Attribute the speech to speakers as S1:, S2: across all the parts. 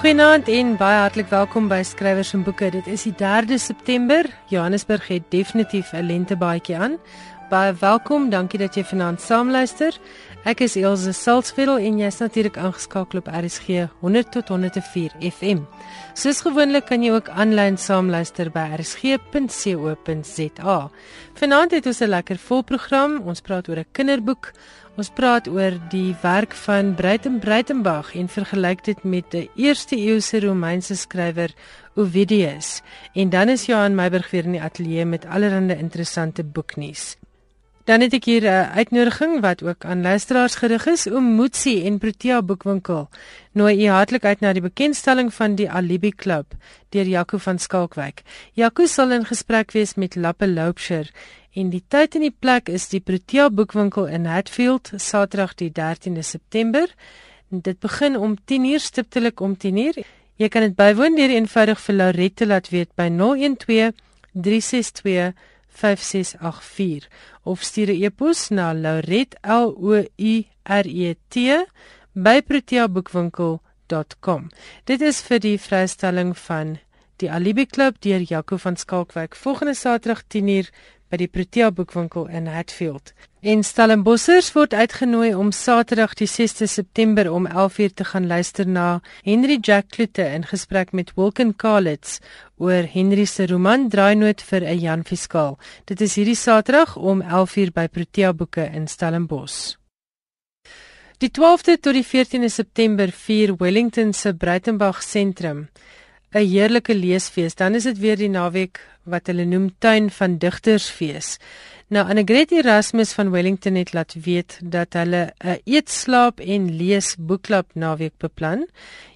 S1: Goeienaand en baie hartlik welkom by Skrywers en Boeke. Dit is die 3de September. Johannesburg het definitief 'n lentebaadjie aan. Baie welkom. Dankie dat jy vanaand saamluister. Ek is Elsje Salzveld en jy's natuurlik aangeskakel op RSG 100 tot 104 FM. Soos gewoonlik kan jy ook aanlyn saamluister by rsg.co.za. Vanaand het ons 'n lekker vol program. Ons praat oor 'n kinderboek. Ons praat oor die werk van Breiten Breitenberg en vergelyk dit met 'n eerste eeuse Romeinse skrywer Ovidius. En dan is Johan Meiburg weer in die ateljee met allerlei interessante boeknuus. Dan het ek hier 'n uitnodiging wat ook aan luisteraars gerig is om Moetsie en Protea boekwinkel. Nooi u hartlik uit na die bekendstelling van die Alibi Klub deur Jaco van Skalkwyk. Jaco sal in gesprek wees met Lappe Loupsher En die tyd en die plek is die Protea Boekwinkel in Hatfield, Saterdag die 13de September. Dit begin om 10:00 stiptelik om 10:00. Jy kan dit bywoon deur eenvoudig vir Laurette laat weet by 012 362 5684 of stuur 'n e-pos na laurette l o u r e t by proteaboekwinkel.com. Dit is vir die vrystelling van die Alibi Klub deur Jaco van Skalkwyk volgende Saterdag 10:00 by die Protea boekwinkel in Hatfield. En Stellenbossers word uitgenooi om Saterdag die 6de September om 11:00 te gaan luister na Henry Jack Klute in gesprek met Wilken Kalitz oor Henry se roman Draainoot vir 'n Jan Fiskaal. Dit is hierdie Saterdag om 11:00 by Protea Boeke in Stellenbosch. Die 12de tot die 14de September vier Wellington se Breitenberg sentrum 'n heerlike leesfees. Dan is dit weer die naweek wat hulle noem Tuin van Digtersfees. Nou Annegret Erasmus van Wellington het laat weet dat hulle 'n eet, slaap en lees boekklub naweek beplan.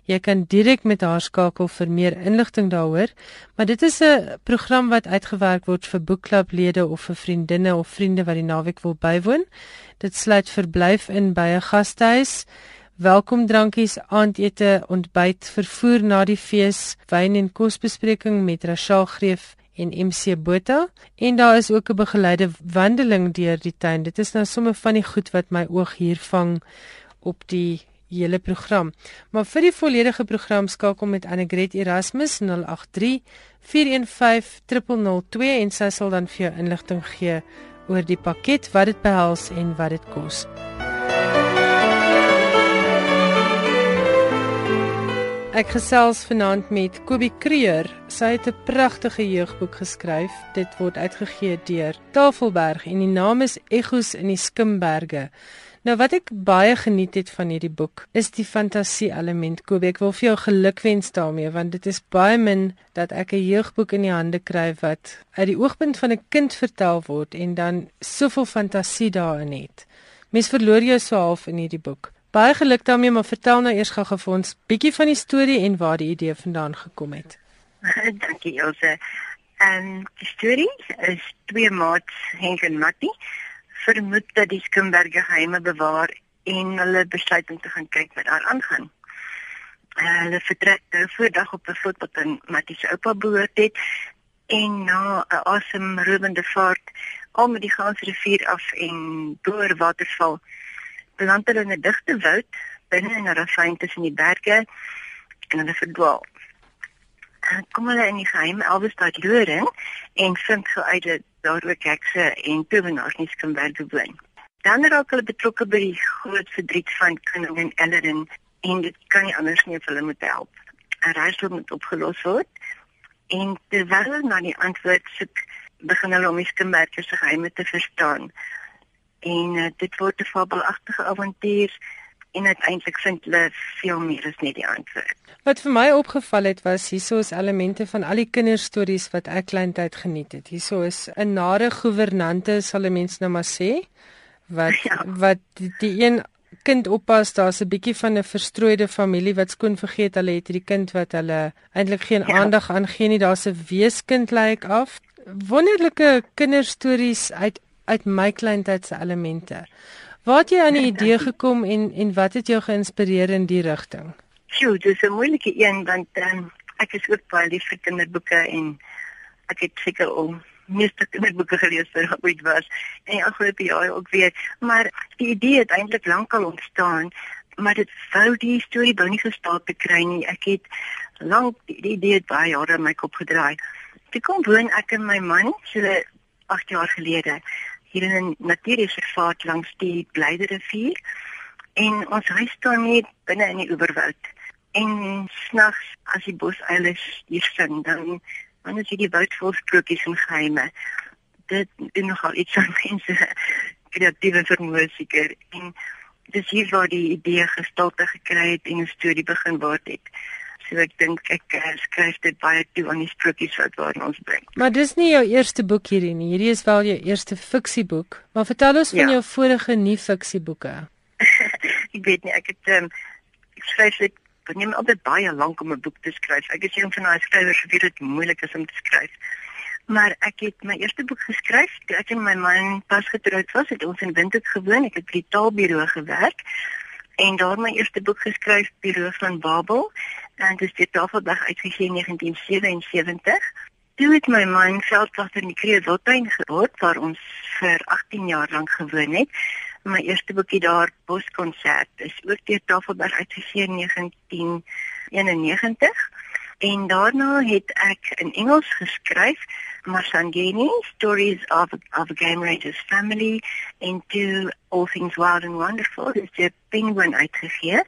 S1: Jy kan direk met haar skakel vir meer inligting daaroor, maar dit is 'n program wat uitgewerk word vir boekklublede of vir vriendinne of vriende wat die naweek wil bywoon. Dit sluit verblyf in by 'n gastehuis welkom drankies, aandete, ontbyt, vervoer na die fees, wyn en kosbespreking met Rachel Greef en MC Botha en daar is ook 'n begeleide wandeling deur die tuin. Dit is nou sommer van die goed wat my oog hier vang op die hele program. Maar vir die volledige program skakel met Annegret Erasmus 083 415 002 en sy sal dan vir jou inligting gee oor die pakket, wat dit behels en wat dit kos. Ek gesels vanaand met Kobie Kreer. Sy het 'n pragtige jeugboek geskryf. Dit word uitgegee deur Tafelberg en die naam is Egos in die Skimberge. Nou wat ek baie geniet het van hierdie boek is die fantasie element. Kobie, ek wil vir jou gelukwens daarmee want dit is baie min dat ek 'n jeugboek in die hande kry wat uit die oogpunt van 'n kind vertel word en dan soveel fantasie daarin het. Mens verloor jou so half in hierdie boek. Baie geluk daarmee, maar vertel nou eers gou vir ons bietjie van die storie en waar die idee vandaan gekom het.
S2: Dankie Elsje. En die storie is twee maats, Henk en Mattie, vermoed dat die Skimberge geheime bewaar en hulle besluit om te gaan kyk wat daar aangaan. Uh, hulle vertrek nou voordag op 'n vlot wat aan Mattie se oupa behoort het en na 'n asemrowende vaart al met die Gansrivier af en deur waterval beland hulle in 'n digte woud binne in 'n ravyn tussen die berge en hulle verdwaal. En kom hulle in die geheime Elwestad loring en vind gou uit dat daar ook hekse en towenaars nie kan werk bewoon. Dan raak hulle betrokke by die groot verdriet van koningin Ellerin en dit kan nie anders nie of hulle moet help. 'n Raadsel moet opgelos word en terwyl hulle na die antwoord soek, begin hulle om die skimberge se geheime te verstaan en uh, dit word 'n fabelagtige avontuur en uiteindelik vind hulle veel meer as net die antwoord.
S1: Wat vir my opgeval het was hieso is elemente van al die kinderstories wat ek kleintyd geniet het. Hieso is 'n nare gouvernante sal mense nou maar sê wat ja. wat die, die een kind oppas, daar's 'n bietjie van 'n verstrooide familie wat skoon vergeet hulle het hierdie kind wat hulle eintlik geen ja. aandag aan gee nie. Daar's 'n weeskind lyk like af. Wonderlike kinderstories uit uit my kleintyd se elemente. Waar het jy aan die idee gekom en en wat het jou geïnspireer in die rigting?
S2: Sjoe, dis 'n moeilike een want um, ek is ook baie lief vir kinderboeke en ek het seker al meeste kinderboeke gelees wat ooit was en afgelope jaar ook weer, maar die idee het eintlik lankal ontstaan maar dit wou die storie wou nie gestaan te kry nie. Ek het lank die idee het baie jare in my kop gedraai. Toe kom woon ek en my man so 8 jaar gelede hier in 'n natuurreservaat langs die Blyderrivier en ons huis staan net binne in die oeverwoud. En snags as die bosuile hier sing, dan dan is die woud vol sprokies en geheime. Dit is nogal iets aan mense kreatiewe vermoë seker en dis hier waar die idee gestalte gekry het en 'n storie begin word het. So ek dink ek uh, skryf dit baie toe aan die sprokies wat waar ons bring.
S1: Maar dis nie jou eerste boek hierdie nie. Hierdie is wel jou eerste fiksieboek. Maar vertel ons van ja. jou vorige nie fiksieboeke.
S2: ek weet nie, ek het um, ek skryf dit Dit neem altyd baie lank om 'n boek te skryf. Ek is een van daai skrywers wie dit moeilik is om te skryf. Maar ek het my eerste boek geskryf toe ek en my man pas getroud was. Het ons in Windhoek gewoon. Ek het by die taalbureau gewerk en daar my eerste boek geskryf, Bureau van Babel. En dit het Tafelberg uitgegee in 1977. Toe het my man veldwagter in die Kreeuswiltuin geword waar ons vir 18 jaar lank gewoon het. My eerste boekie daar, Boskonsert, is ook deur Tafelberg uitgegee in 1991. En daarna het ek in Engels geskryf Masangeni, Stories of, of a Game Ranger's Family into All Things Wild and Wonderful. Is Penguin uitgegee.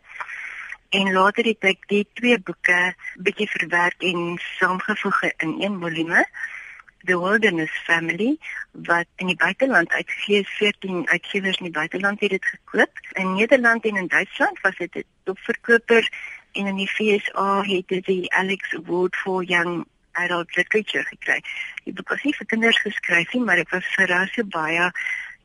S2: En later het ek die twee boeke bietjie verwerk en saamgevoeg in een volume. The Wilderness Family wat in die buiteland uitgegee is 14 uitgewers in die buiteland het dit gekoop. In Nederland en in Duitsland was dit 'n topverkoper en in die FSA het dit die Alex Award for Young adult literature gekry. Die boek was nie vir kinders geskryf nie, maar ek was verras hoe baie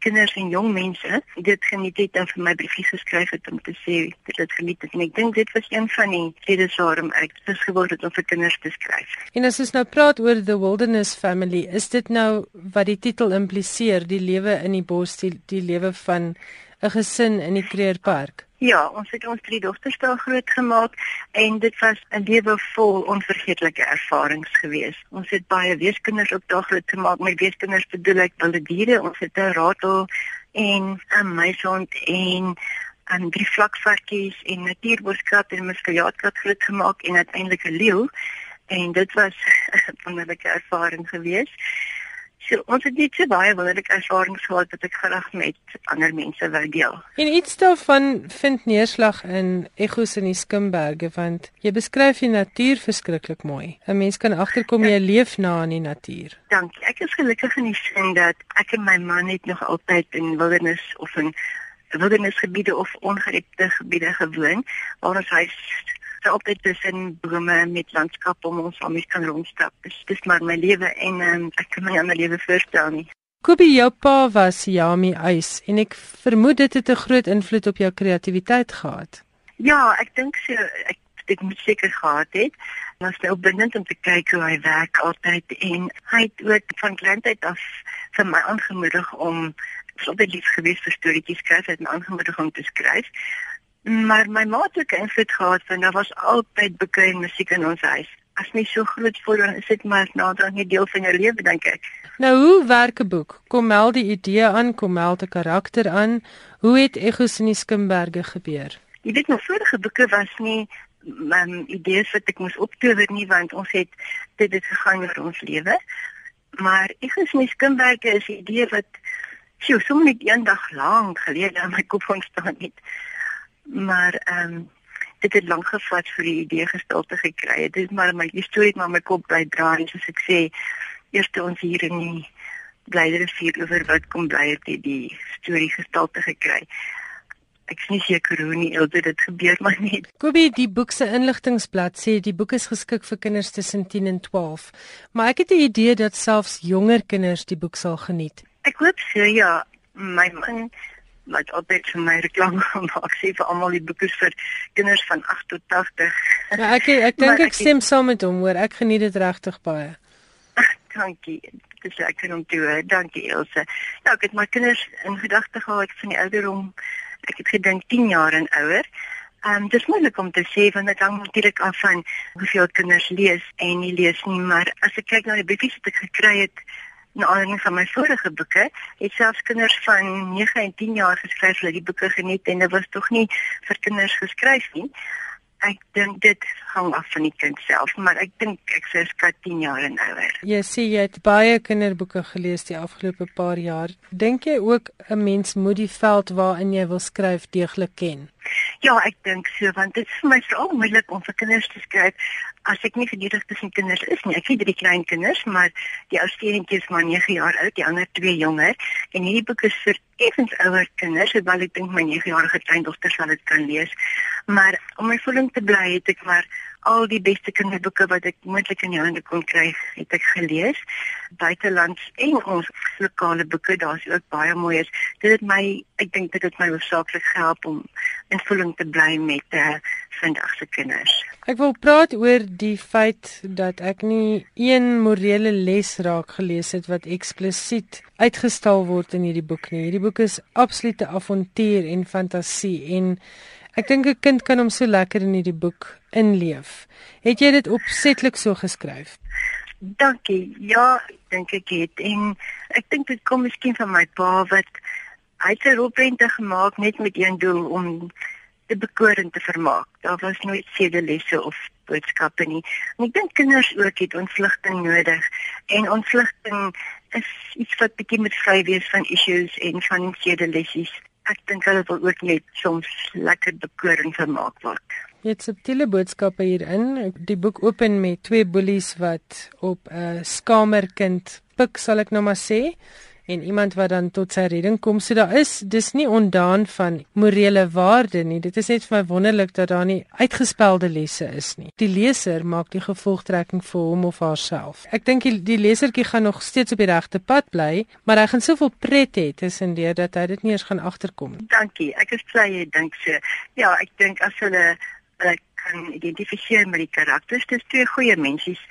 S2: kinders en jong mense dit geniet het en vir my briefies geskryf het om te sê dit het geniet het. en ek dink dit was een van die redes waarom ek dis geword het om vir kinders te skryf.
S1: En as ons nou praat oor the wilderness family, is dit nou wat die titel impliseer, die lewe in die bos, die, die lewe van 'n gesin in die Kreerpark?
S2: Ja, ons het ons drie dogters daar groot gemaak en dit was 'n lewe vol onvergeetlike ervarings gewees. Ons het baie weeskinders ook daar groot gemaak. My weeskinders bedoel ek wilde diere. Ons het 'n ratel en 'n meisond en en drie vlakvarkies en natuurboskat en muskiaatkat groot gemaak en uiteindelik 'n leeu en dit was 'n wonderlike ervaring geweest. So ons het net so baie wonderlike ervarings gehad wat ek graag met ander mense wou deel.
S1: En iets daarvan vind neerslag in Egos in die Skimberge want jy beskryf die natuur verskriklik mooi. 'n Mens kan agterkom jy leef na in die natuur.
S2: Dankie. Ek is gelukkig in die sin dat ek en my man net nog altyd in wildernis of in wildernisgebiede of ongerepte gebiede gewoon waar ons huis so altyd tussen bome met landskap om ons almal kan rondstap. Dis dis maar my lewe en um, ek kan my ander lewe voorstel nie.
S1: Kobie jou pa was Yami Eis en ek vermoed dit het 'n groot invloed op jou kreatiwiteit gehad.
S2: Ja, ek dink so ek ek moet seker gehad het. Was nou bindend om te kyk hoe hy werk altyd en hy het ook van kleintyd af vir my aangemoedig om so baie lief gewees vir storieetjies skryf, het my aangemoedig om te skryf. Maar my ma het ook invloed gehad want daar was altyd en musiek in ons huis. As nie so groot voor dan is dit maar nader 'n deel van jou lewe dink ek.
S1: Nou hoe werk 'n boek? Kom meld die idee aan, kom meld 'n karakter aan. Hoe het Egos in die Skimberge gebeur?
S2: Jy weet nog vorige boeke was nie my idees wat ek moes optower nie want ons het dit het gegaan oor ons lewe. Maar Egos in die Skimberge is 'n idee wat sjoe, sommer net eendag lank gelede in my kop ontstaan het maar ehm um, dit het lank gevat vir die idee gestalte gekry. Dit is maar my storie maar my kop bly draai soos ek sê. Eerste ons hier in die blydere vier oor wat kom bly het die, die storie gestalte gekry. Ek sien seker hoe nie altyd dit gebeur maar net.
S1: Kobie, die boek se inligtingblad sê die boek is geskik vir kinders tussen 10 en 12. Maar ek het die idee dat selfs jonger kinders die boek sal geniet.
S2: Ek hoop so ja. My man wat altyd vir my reklame gemaak sê vir almal die boeke vir kinders van 8 tot 80.
S1: Ja, ek ek dink ek stem saam met hom hoor. Ek geniet dit regtig baie.
S2: Dankie. Dis lekker om te hoor. Dankie Elsje. Ja, ek het my kinders in gedagte gehad van die ouderdom. Ek het gedink 10 jaar en ouer. Ehm um, dis moeilik om te sê want dit hang natuurlik af van hoeveel kinders lees en nie lees nie, maar as ek kyk na die boekies wat ek gekry het na aanleiding van my vorige boeke, het selfs kinders van 9 en 10 jaar geskryf dat die boeke geniet en dit was tog nie vir kinders geskryf nie. Ek dink dit hang af van die kind self, maar ek dink ek sê skat 10 jaar en ouer.
S1: Jy sê jy het baie kinderboeke gelees die afgelope paar jaar. Dink jy ook 'n mens moet die veld waarin jy wil skryf deeglik ken?
S2: Ja, ek dink so want dit is vir my veral moeilik om vir kinders te skryf as ek nie geduldig tussen kinders is nie. Ek het drie klein kinders, maar die oudste eentjie is maar 9 jaar oud, die ander twee jonger en hierdie boek is vir effens ouer kinders, hoewel ek dink my 9-jarige kleindogter sal dit kan lees. Maar om my voeling te bly het ek maar al die beste kinderboeke wat ek moontlik in die hande kon kry, het ek gelees. Buitelands en ons lokale boeke, daar's ook baie mooies. Dit het my, ek dink dit het my hoofsaaklik gehelp om in voeling te bly met eh uh, vandag se kinders.
S1: Ek wil praat oor die feit dat ek nie een morele les raak gelees het wat eksplisiet uitgestal word in hierdie boek nie. Hierdie boek is absolute avontuur en fantasie en Ek dink 'n kind kan hom so lekker in hierdie boek inleef. Het jy dit opsetlik so geskryf?
S2: Dankie. Ja, dink ek het en ek dink dit kom miskien van my pa wat hy het 'n rolprente gemaak net met een doel om te bekoor en te vermaak. Daar was nooit sedelesse of boodskappe nie. En ek dink kinders ook het ontvlugting nodig en ontvlugting is iets wat bietjie met vry wees van issues en van sedelessies ek dink hulle wil ook net soms lekker bekoring vermaak word.
S1: Jy het subtiele boodskappe hierin. Die boek open met twee boelies wat op 'n skamerkind pik, sal ek nou maar sê en iemand wat dan tot sy redding kom. So daar is dis nie ondaan van morele waarde nie. Dit is net vir my wonderlik dat daar nie uitgespelde lesse is nie. Die leser maak die gevolgtrekking vir hom of haarself. Ek dink die, die lesertjie gaan nog steeds op die regte pad bly, maar hy gaan soveel pret hê tussendeur dat hy dit nie eens gaan agterkom nie.
S2: Dankie. Ek is bly jy dink so. Ja, ek dink as hulle hulle kan identifiseer met die karakters, dis twee goeie mensies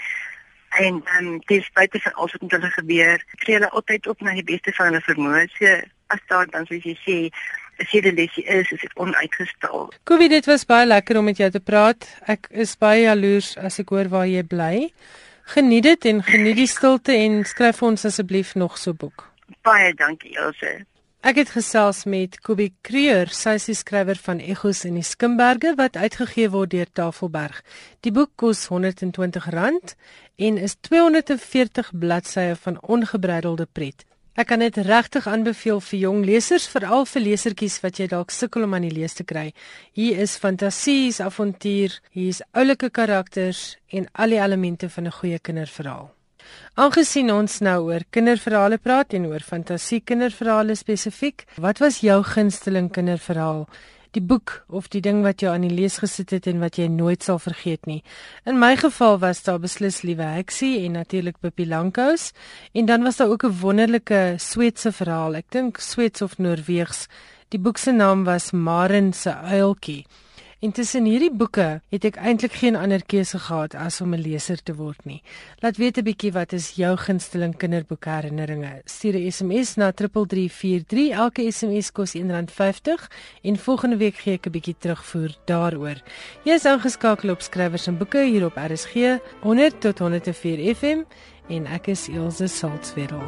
S2: en ehm um, dis buite van alles wat met hulle gebeur. Tree hulle altyd op na die beste van hulle vermoë. So as daar dan soos jy sê, as jy die lesie is, is dit onuitgestel.
S1: Kowie, dit was baie lekker om met jou te praat. Ek is baie jaloers as ek hoor waar jy bly. Geniet dit en geniet die stilte en skryf ons asseblief nog so boek.
S2: Baie dankie, Elsje.
S1: Ek het gesels met Kobie Kreur, sy is die skrywer van Egos in die Skimberge wat uitgegee word deur Tafelberg. Die boek kos R120 en is 240 bladsye van ongebreidelde pret. Ek kan dit regtig aanbeveel vir jong lesers, veral vir lesertjies wat jy dalk sukkel om aan die lees te kry. Hier is fantasie, avontuur, hier is oulike karakters en al die elemente van 'n goeie kinderverhaal. Aangesien ons nou oor kinderverhale praat en oor fantasie kinderverhale spesifiek, wat was jou gunsteling kinderverhaal? Die boek of die ding wat jy aan die lees gesit het en wat jy nooit sal vergeet nie. In my geval was daar beslis Liewe Heksie en natuurlik Pippi Lankhous en dan was daar ook 'n wonderlike Sweedse verhaal. Ek dink Sweeds of Noorweegs. Die boek se naam was Maren se uiltjie. Intussen hierdie boeke het ek eintlik geen ander keuse gehad as om 'n leser te word nie. Laat weet 'n bietjie wat is jou gunsteling kinderboeke herinneringe. Stuur 'n SMS na 3343. Elke SMS kos R1.50 en volgende week gee ek 'n bietjie terugvoer daaroor. Jy is ingeskakel op skrywers en boeke hier op RSG 100 tot 104 FM en ek is Elsje Salzwetel.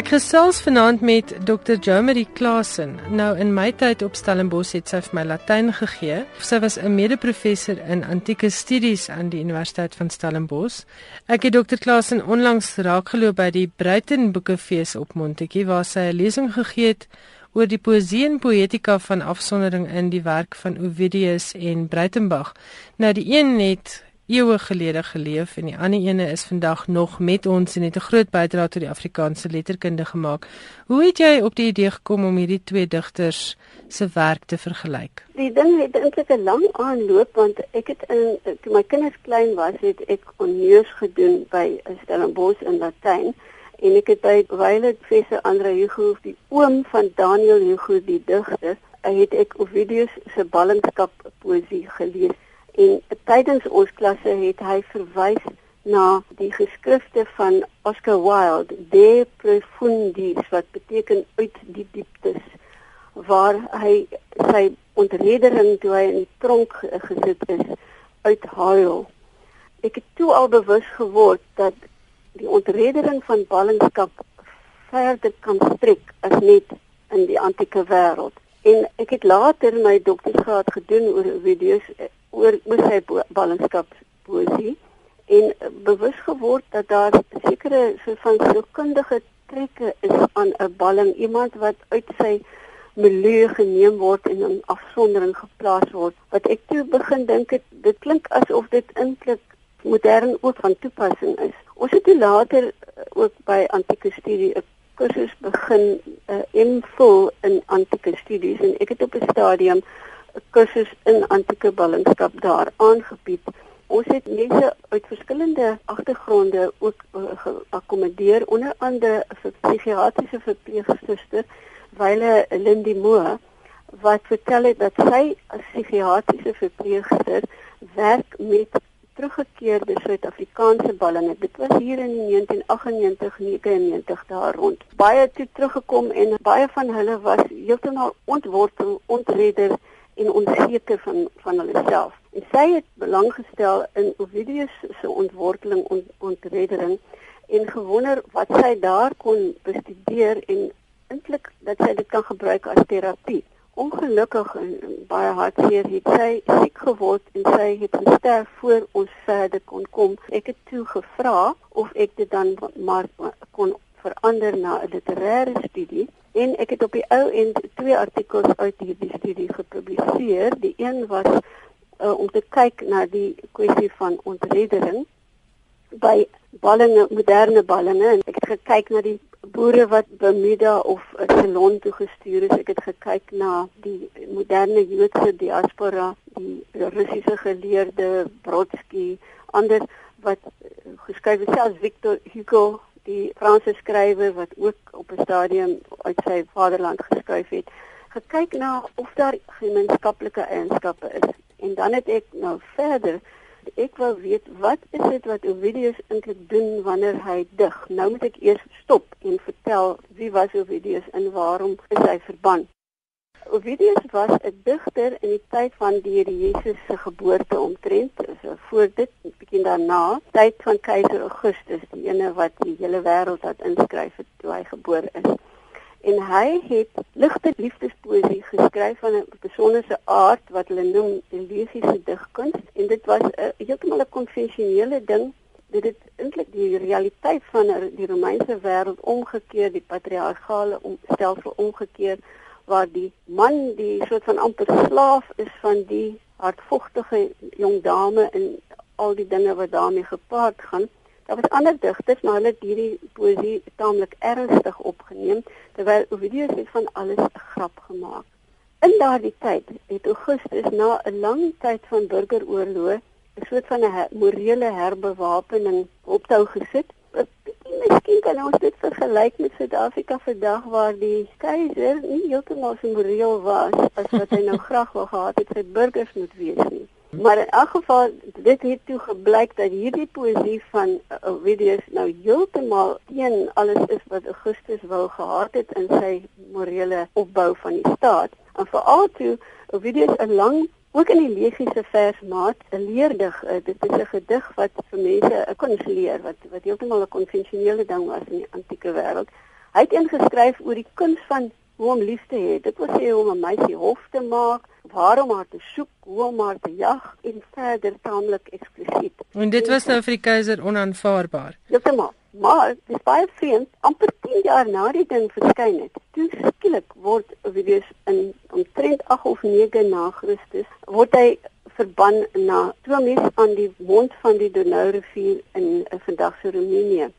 S1: Ek gesels vanaand met Dr. Jomarie Klasen. Nou in my tyd op Stellenbosch het sy vir my Latyn gegee. Sy was 'n mede-professor in antieke studies aan die Universiteit van Stellenbosch. Ek het Dr. Klasen onlangs raakgeloop by die Bruiten Boekefees op Montetjie waar sy 'n lesing gegee het oor die poesie en poetika van afsondering in die werk van Ovidius en Breitenberg. Nou die een het eeue gelede geleef en die ander ene is vandag nog met ons en het 'n groot bydrae tot die Afrikaanse letterkunde gemaak. Hoe het jy op die idee gekom om hierdie twee digters se werk te vergelyk?
S3: Die ding het eintlik 'n lang aanloop want ek het in toe my kinders klein was, het ek honneurs gedoen by Stellenbosch in Latyn en ek het by Violet Professor Andre Hugo, die oom van Daniel Hugo die digter, het ek Ovidius se ballingskap poesie gelees en tydens ons klasse het hy verwys na die geskrifte van Oscar Wilde De Profundis wat beteken uit die dieptes waar hy sy ontredering toe hy in die tronk gesit is uithuil. Ek het toe al bewus geword dat die ontreddering van ballingskap verder kan strek as net in die antieke wêreld. En ek het later my doktorsgraad gedoen oor video's oor oor sy ballingskap poesie en bewus geword dat daar sekere so van sielkundige trekke is aan 'n balling. Iemand wat uit sy milieu geneem word en in afsondering geplaas word. Wat ek toe begin dink het dit klink asof dit eintlik modern ook van toepassing is. Ons het later eh, ook by antieke studie 'n kursus begin 'n uh, eh, MPhil in antieke studies en ek het op 'n stadium kursus in antieke ballingskap daar aangebied Ons het mense uit verskillende agtergronde ook uh, geakkommodeer onder andere 'n psigiatriese verpleegsuster Wyle Lindy Moore wat vertel het dat sy as psigiatriese verpleegster werk met teruggekeerde Suid-Afrikaanse ballinge. Dit was hier in 1998-99 daar rond. Baie het teruggekom en baie van hulle was heeltemal ontwortel, ontredder en onseker van van hulle self. En sy het belang gestel in Ovidius se ontworteling en ont, ontreddering en gewonder wat sy daar kon bestudeer en eintlik dat sy dit kan gebruik as terapie. Ongelukkig en baie hartseer het sy siek geword en sy het gesterf voor ons verder kon kom. Ek het toe gevra of ek dit dan maar kon verander na 'n literêre studie en ek het op die ou end twee artikels uit hierdie studie gepubliseer. Die een was uh, om te kyk na die kwessie van ontreddering by ballinge, moderne ballinge. Ek het gekyk na die boere wat Bermuda of Ceylon toe gestuur is. Ek het gekyk na die moderne Joodse diaspora, die Russiese geleerde Brodsky, ander wat geskryf het selfs Victor Hugo, die Franse skrywer wat ook op 'n stadium uit sy vaderland geskryf het gekyk na of daar gemeenskaplike eienskappe is En dan het ek nou verder ek wou weet wat is dit wat Ovidius eintlik doen wanneer hy dig? Nou moet ek eers stop en vertel wie was Ovidius en waarom is hy verban? Ovidius was 'n digter in die tyd van die Here Jesus se geboorte omtrent, so voor dit bietjie daarna, tyd van keiser Augustus, ene wat die hele wêreld het inskryf het toe hy gebore is. En hy het ligte liefdespoesie geskryf van 'n besondere aard wat hulle noem elegiese digkuns en dit was 'n heeltemal 'n konvensionele ding. Dit het eintlik die realiteit van die Romeinse wêreld omgekeer die patriargale stelsel omgekeer waar die man die soort van amper slaaf is van die hartvogtige jong dame en al die dinge wat daarmee gepaard gaan Daar was ander digters, maar hulle het hierdie poesie taamlik ernstig opgeneem terwyl Ovidius het van alles 'n grap gemaak. In daardie tyd het Augustus na 'n lang tyd van burgeroorlog 'n soort van 'n morele herbewapening optou gesit. Miskien kan ons dit vergelyk met Suid-Afrika vandag waar die keiser nie heeltemal so moreel was as wat hy nou graag wou gehad het sy burgers moet wees nie. Maar in elk geval dit het toe gebleik dat hierdie poesie van Ovidius nou heeltemal teen alles is wat Augustus wou gehad het in sy morele opbou van die staat. En veral toe Ovidius 'n lang ook in die legiese versmaat 'n leerdig, uh, dit is 'n gedig wat vir mense 'n kunsleer wat wat heeltemal 'n konvensionele ding was in die antieke wêreld. Hy het ingeskryf oor die kuns van hoe om lief te. Dit wil sê hoe om 'n meisie hof te maak, waar om haar te soek, hoe om haar te jag en verder taamlik eksplisiet.
S1: En dit was nou vir die keiser onaanvaarbaar.
S3: Heeltemal. Maar dis baie vreemd, amper 10 jaar na die ding verskyn het. Toe skielik word Ovidius in omtrent 8 of 9 na Christus word hy verban na Tomis aan die mond van die Donau-rivier in 'n eh, vandag se Roemenië.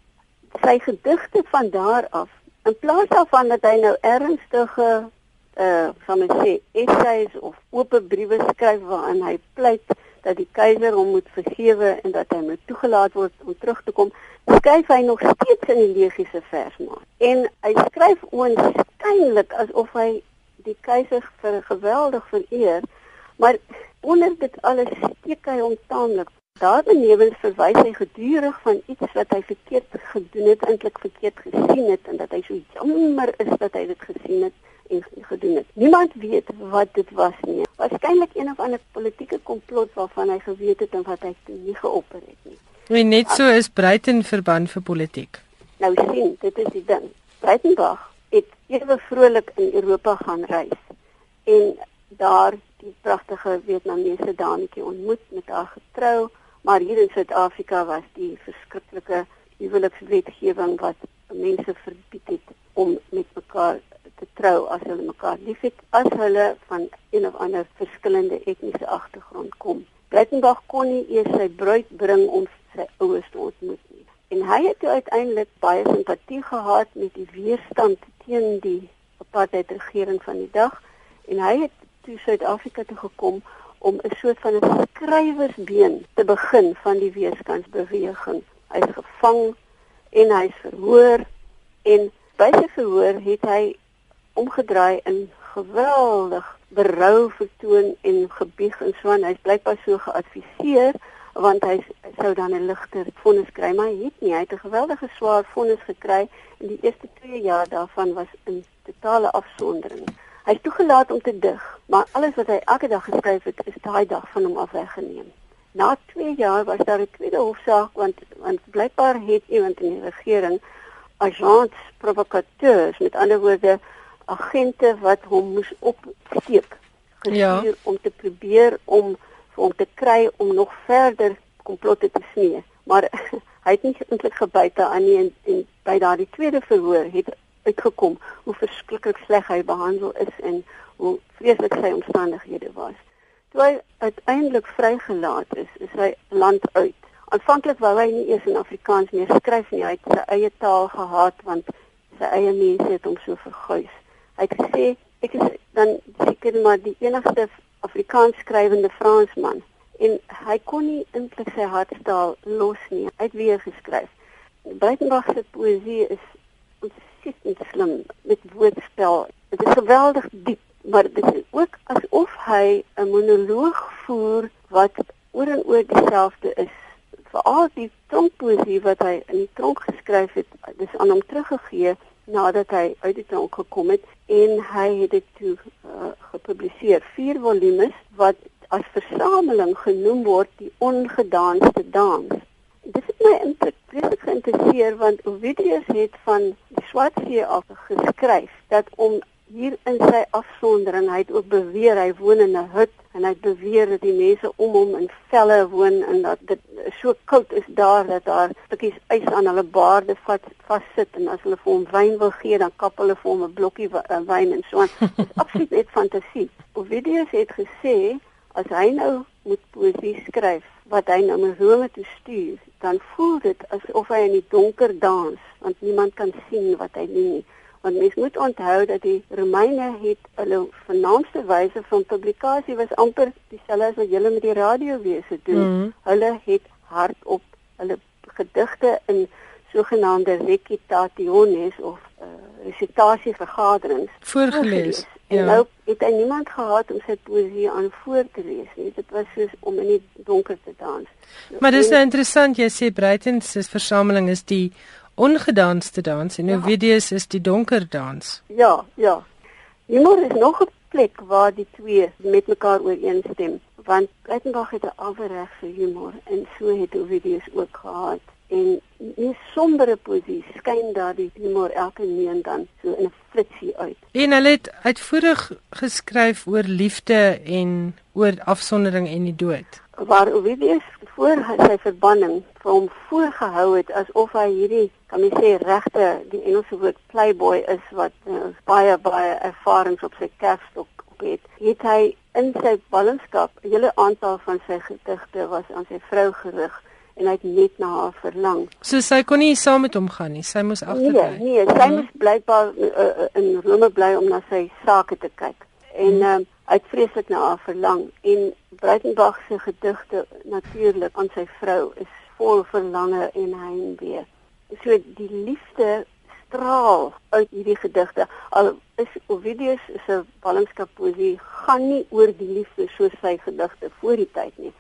S3: Sy gedigte van daar af In plaas daarvan dat hy nou ernstige uh van my sê essays of oop briewe skryf waarin hy pleit dat die keiser hom moet vergewe en dat hy moet toegelaat word om terug te kom, skryf hy nog steeds in die legiese versmaat. En hy skryf oënskynlik asof hy die keiser vir geweldig vereer, maar onder dit alles steek hy hom taamlik Daarbenewens verwys hy gedurig van iets wat hy verkeerd gedoen het, eintlik verkeerd gesien het en dat hy so jammer is dat hy dit gesien het en gedoen het. Niemand weet wat dit was nie. Waarskynlik een of ander politieke komplot waarvan hy geweet het en wat hy nie geopper het nie.
S1: En net so is Breiten verband vir politiek.
S3: Nou sien, dit is die ding. Breitenberg het ewe vrolik in Europa gaan reis en daar die pragtige Vietnamese dametjie ontmoet met haar getrou, maar hier in Suid-Afrika was die verskriklike huwelikswetgewing wat mense verbied het om met mekaar te trou as hulle mekaar liefhet as hulle van een of ander verskillende etniese agtergrond kom. Breitenberg kon nie eers sy bruid bring om sy ouers te ontmoet nie. En hy het uiteindelik baie simpatie gehad met die weerstand teen die apartheid regering van die dag en hy het toe Suid-Afrika toe gekom om 'n soort van 'n skrywersbeen te begin van die weerstandsbeweging. Hy is gevang en hy is verhoor en by sy verhoor het hy omgedraai in geweldig berou vertoon en gebieg en so en hy's blykbaar so geadviseer want hy sou dan 'n ligter vonnis kry maar hy het nie hy het 'n geweldige swaar vonnis gekry en die eerste 2 jaar daarvan was in totale afsondering. Hy is toegelaat om te dig, maar alles wat hy elke dag geskryf het, is daai dag van hom af weggeneem. Na 2 jaar was daar 'n tweede hofsaak want want blykbaar het iemand in die regering agents provokateurs met ander woorde agente wat hom moes opsteek gestuur ja. om te probeer om vir hom te kry om nog verder komplotte te smee. Maar hy het nie eintlik gebyt daaraan nie en, en by daardie tweede verhoor het uitgekom hoe verskriklik sleg hy behandel is en hoe vreeslik sy omstandighede was. Toe hy uiteindelik vrygelaat is, is hy land uit. Aanvanklik wou hy nie eers in Afrikaans meer skryf nie, hy het sy eie taal gehaat want sy eie mense het hom so verguis. Hy het gesê ek is dan seker maar die enigste Afrikaans skrywende Fransman en hy kon nie eintlik sy hartstaal los nie. Hy het weer geskryf. Breitenberg se poësie is ontsettend slim met woordspel. Dit is geweldig diep, maar dit is ook asof hy 'n monoloog voer wat oor en oor dieselfde is. Veral die tronkpoesie wat hy in die tronk geskryf het, dis aan hom teruggegee nadat hy uit die tronk gekom het en hy het dit toe uh, gepubliseer vier volumes wat as versameling genoem word die ongedanste dans. Dit het my interessant geïnteresseer want Ovidius het van die Swartsee af geskryf dat om hier in sy afsondering hy het ook beweer hy woon in 'n hut en hy beweer dat die mense om hom in velle woon en dat dit so koud is daar dat daar stukkies ys aan hulle baarde vas vassit en as hulle vir hom wyn wil gee dan kap hulle vir hom 'n blokkie eh, wyn en so aan. Dit is absoluut net fantasie. Ovidius het gesê as hy nou moet poesie skryf wat hy nou met Rome toe stuur, dan voel dit asof hy in die donker dans want niemand kan sien wat hy doen nie want mens moet onthou dat die Romeine het hulle vernaamste wyse van publikasie was amper dieselfde as wat julle met die radiowese doen. Mm -hmm. Hulle het hardop hulle gedigte in sogenaamde recitationes of uh, recitasievergaderings
S1: voorgeles. En
S3: ja. nou het hy niemand gehad om sy poesie aan voor te lees nie. Dit was soos om in die donker te dans.
S1: Maar dis nou interessant jy sê Breiten se versameling is die ongedanste dans en Ovidius ja. is die donker dans.
S3: Ja, ja. Humor is nog 'n plek waar die twee met mekaar ooreenstem, want Breitenberg het 'n afreg vir humor en so het Ovidius ook gehad. En in sombere poesie skyn daar die humor elke nou en dan so in 'n flitsie uit.
S1: En hulle het uitvoerig geskryf oor liefde en oor afsondering en die dood.
S3: Waar Ovidius voor sy verbanning vir hom voorgehou het asof hy hierdie kan mens sê regte die Engelse woord playboy is wat uh, baie baie ervarings op sy kerfstok op het. Het hy in sy ballingskap 'n hele aantal van sy gedigte was aan sy vrou gerig en hy het net na haar verlang.
S1: So sy kon nie saam met hom gaan nie. Sy moes agterbly.
S3: Nee, nee, sy hmm. moes blykbaar uh, in Rome bly om na sy sake te kyk. En hmm. uh, uit vreeslik na haar verlang en Breitenberg se gedigte natuurlik aan sy vrou is vol verlange en heimwee. So die liefde straal uit hierdie gedigte. Al is Ovidius se ballingskap poesie gaan nie oor die liefde soos sy gedigte voor die tyd nie.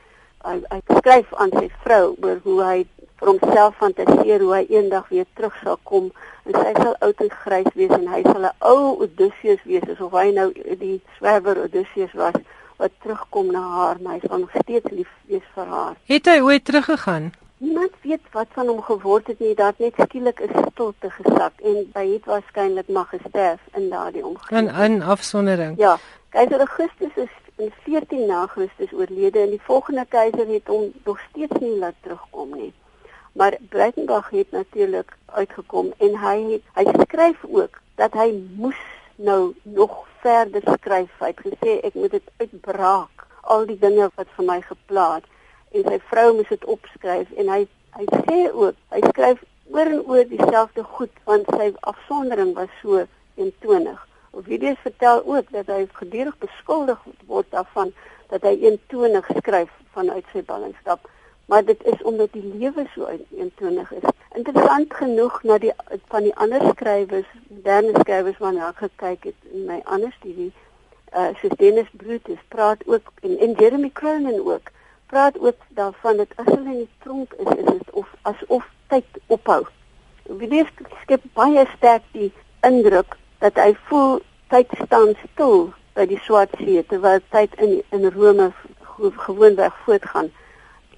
S3: Hy, hy skryf aan sy vrou oor hoe hy vir homself fantasieer hoe hy eendag weer terug sal kom en sy sal oud en grys wees en hy sal 'n ou Odysseus wees asof hy nou die swerwer Odysseus was wat terugkom na haar maar hy sal nog steeds lief wees vir haar.
S1: Het hy ooit teruggegaan?
S3: Niemand weet wat van hom geword het nie. Daar net skielik 'n stilte gesak en hy het waarskynlik maar gesterf in daardie omgewing.
S1: In in afsondering.
S3: Ja, keiser Augustus is in 14 na Christus oorlede en die volgende keiser het hom nog steeds nie laat terugkom nie. Maar Breitenberg het natuurlik uitgekom en hy het hy skryf ook dat hy moes nou nog verder skryf. Hy het gesê ek moet dit uitbraak al die dinge wat vir my geplaag en sy vrou moes dit opskryf en hy hy sê ook hy skryf oor en oor dieselfde goed want sy afsondering was so eentonig. Ovidius vertel ook dat hy gedurig beskuldig word daarvan dat hy eentonig skryf vanuit sy ballingskap maar dit is omdat die lewe so eentonig is. Interessant genoeg na die van die ander skrywers, moderne skrywers waarna ek gekyk het in my ander studie, uh soos Dennis Brutus praat ook en, en Jeremy Cronin ook praat ook daarvan dat as hulle in die tronk is, is dit of asof tyd ophou. Wie skep baie sterk die indruk dat hy voel tyd staan stil by die swart see terwyl tyd in in Rome gewoonweg voortgaan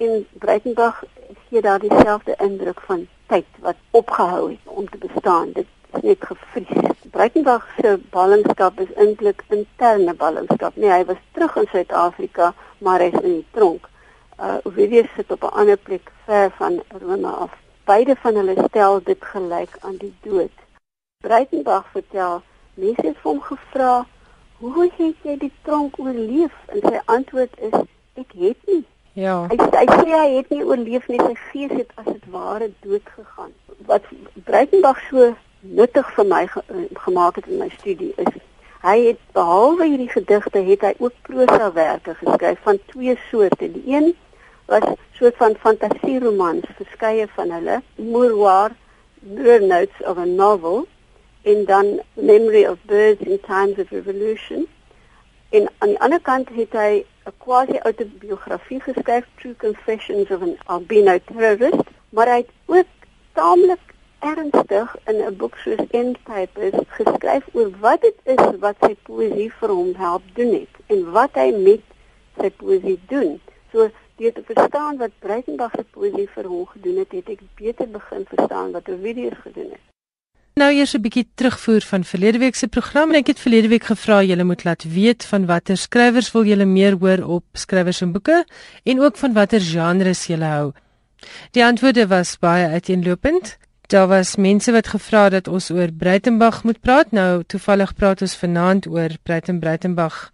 S3: en Breitenberg gee daar dieselfde indruk van tyd wat opgehou het om te bestaan. Dit is net gevries. Breitenberg se ballingskap is eintlik interne ballingskap. Nee, hy was terug in Suid-Afrika, maar hy is in die tronk. Uh Ovidius sit op 'n ander plek ver van Rome af. Beide van hulle stel dit gelyk aan die dood. Breitenberg vertel, mense het hom gevra, "Hoe het jy die tronk oorleef?" En sy antwoord is, "Ek het nie
S1: Ja.
S3: Hy hy sê hy het nie oorleef nie, sy gees het as dit ware dood gegaan. Wat Breitenberg so nuttig vir my ge gemaak het in my studie is hy het behalwe hierdie gedigte het hy ook prosawerke geskryf van twee soorte. Die een was soort van fantasieromans, verskeie van hulle, Mouroir, Mirror Notes of a Novel en dan Memory of Birds in Times of Revolution. En aan die ander kant het hy 'n quasi-autobiografie geskryf, True Confessions of an Albino Terrorist, maar hy het ook taamlik ernstig in 'n boek soos End Papers geskryf oor wat dit is wat sy poësie vir hom help doen het en wat hy met sy poësie doen. So deur te verstaan wat Breitenberg se poësie vir hom gedoen het, het ek beter begin verstaan wat Ovidius gedoen het.
S1: Nou eers 'n bietjie terugvoer van verlede week se program en ek het verlede week gevra julle moet laat weet van watter skrywers wil julle meer hoor op skrywers en boeke en ook van watter genres julle hou. Die antwoorde was baie uiteenlopend. Daar was mense wat gevra dat ons oor Breitenberg moet praat. Nou toevallig praat ons vanaand oor Breiten Breitenberg.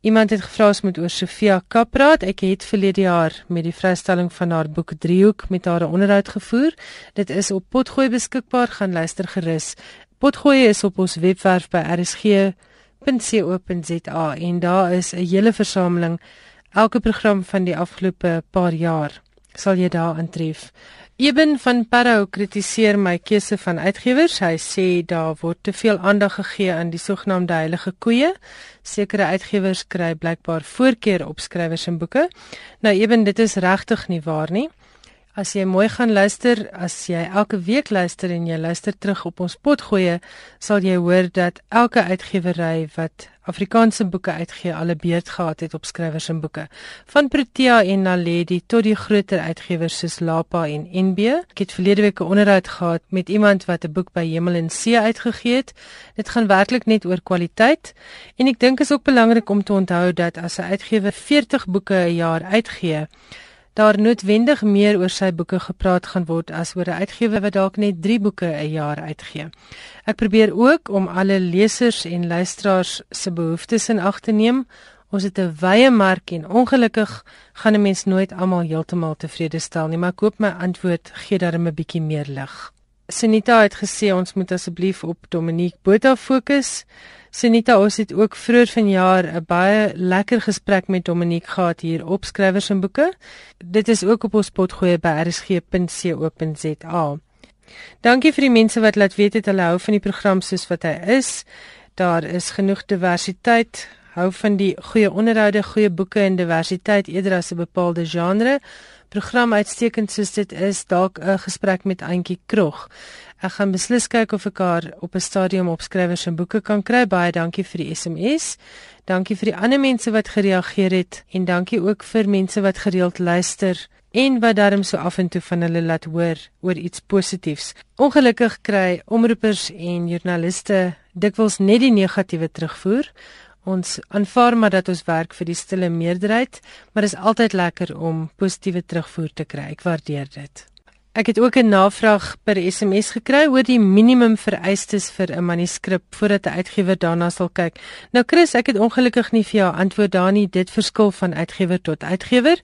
S1: Iemand het gevra ons moet oor Sofia Kap praat. Ek het verlede jaar met die vrystelling van haar boek Driehoek met haar 'n onderhoud gevoer. Dit is op Potgooi beskikbaar. Gaan luister gerus. Potgooi is op ons webwerf by rsg.co.za en daar is 'n hele versameling elke program van die afgelope paar jaar sal jy daar aantref. Eben van Parow kritiseer my keuse van uitgewers. Hy sê daar word te veel aandag gegee aan die sogenaamde heilige koeie. Sekere uitgewers kry blykbaar voorkeur op skrywers en boeke. Nou Eben, dit is regtig nie waar nie. As jy mooi gaan luister, as jy elke week luister en jy luister terug op ons potgoeie, sal jy hoor dat elke uitgewery wat Afrikaanse boeke uitgee, al 'n beurt gehad het op skrywers en boeke. Van Protea en Naledi tot die groter uitgewers soos Lapa en NB. Ek het verlede week 'n onderhoud gehad met iemand wat 'n boek by Hemel en See uitgegee het. Dit gaan werklik net oor kwaliteit en ek dink is ook belangrik om te onthou dat as 'n uitgewer 40 boeke 'n jaar uitgee, daar noodwendig meer oor sy boeke gepraat gaan word as oor 'n uitgewer wat dalk net 3 boeke 'n jaar uitgee. Ek probeer ook om alle lesers en luisteraars se behoeftes in ag te neem. Ons het 'n wye mark en ongelukkig gaan 'n mens nooit almal heeltemal tevrede stel nie, maar ek hoop my antwoord gee darem 'n bietjie meer lig. Senita het gesê ons moet asseblief op Dominique Botha fokus. Senita, ons het ook vroeër vanjaar 'n baie lekker gesprek met Dominique gehad hier op skrywers en boeke. Dit is ook op ons potgoeie by rsg.co.za. Dankie vir die mense wat laat weet het hulle hou van die program soos wat hy is. Daar is genoeg diversiteit. Hou van die goeie onderhoude, goeie boeke en diversiteit eerder as 'n bepaalde genre. Program uitstekend soos dit is, dalk 'n gesprek met Auntie Krog. Ek gaan beslis kyk of ek haar op 'n stadium op skrywers en boeke kan kry. Baie dankie vir die SMS. Dankie vir die ander mense wat gereageer het en dankie ook vir mense wat gereeld luister en wat darm so af en toe van hulle laat hoor oor iets positiefs. Ongelukkig kry omroepers en joernaliste dikwels net die negatiewe terugvoer. Ons aanvaar maar dat ons werk vir die stille meerderheid, maar dit is altyd lekker om positiewe terugvoer te kry. Ek waardeer dit. Ek het ook 'n navraag per SMS gekry oor die minimum vereistes vir 'n manuskrip voordat 'n uitgewer daarna sal kyk. Nou Chris, ek het ongelukkig nie vir jou antwoord daar nie. Dit verskil van uitgewer tot uitgewer.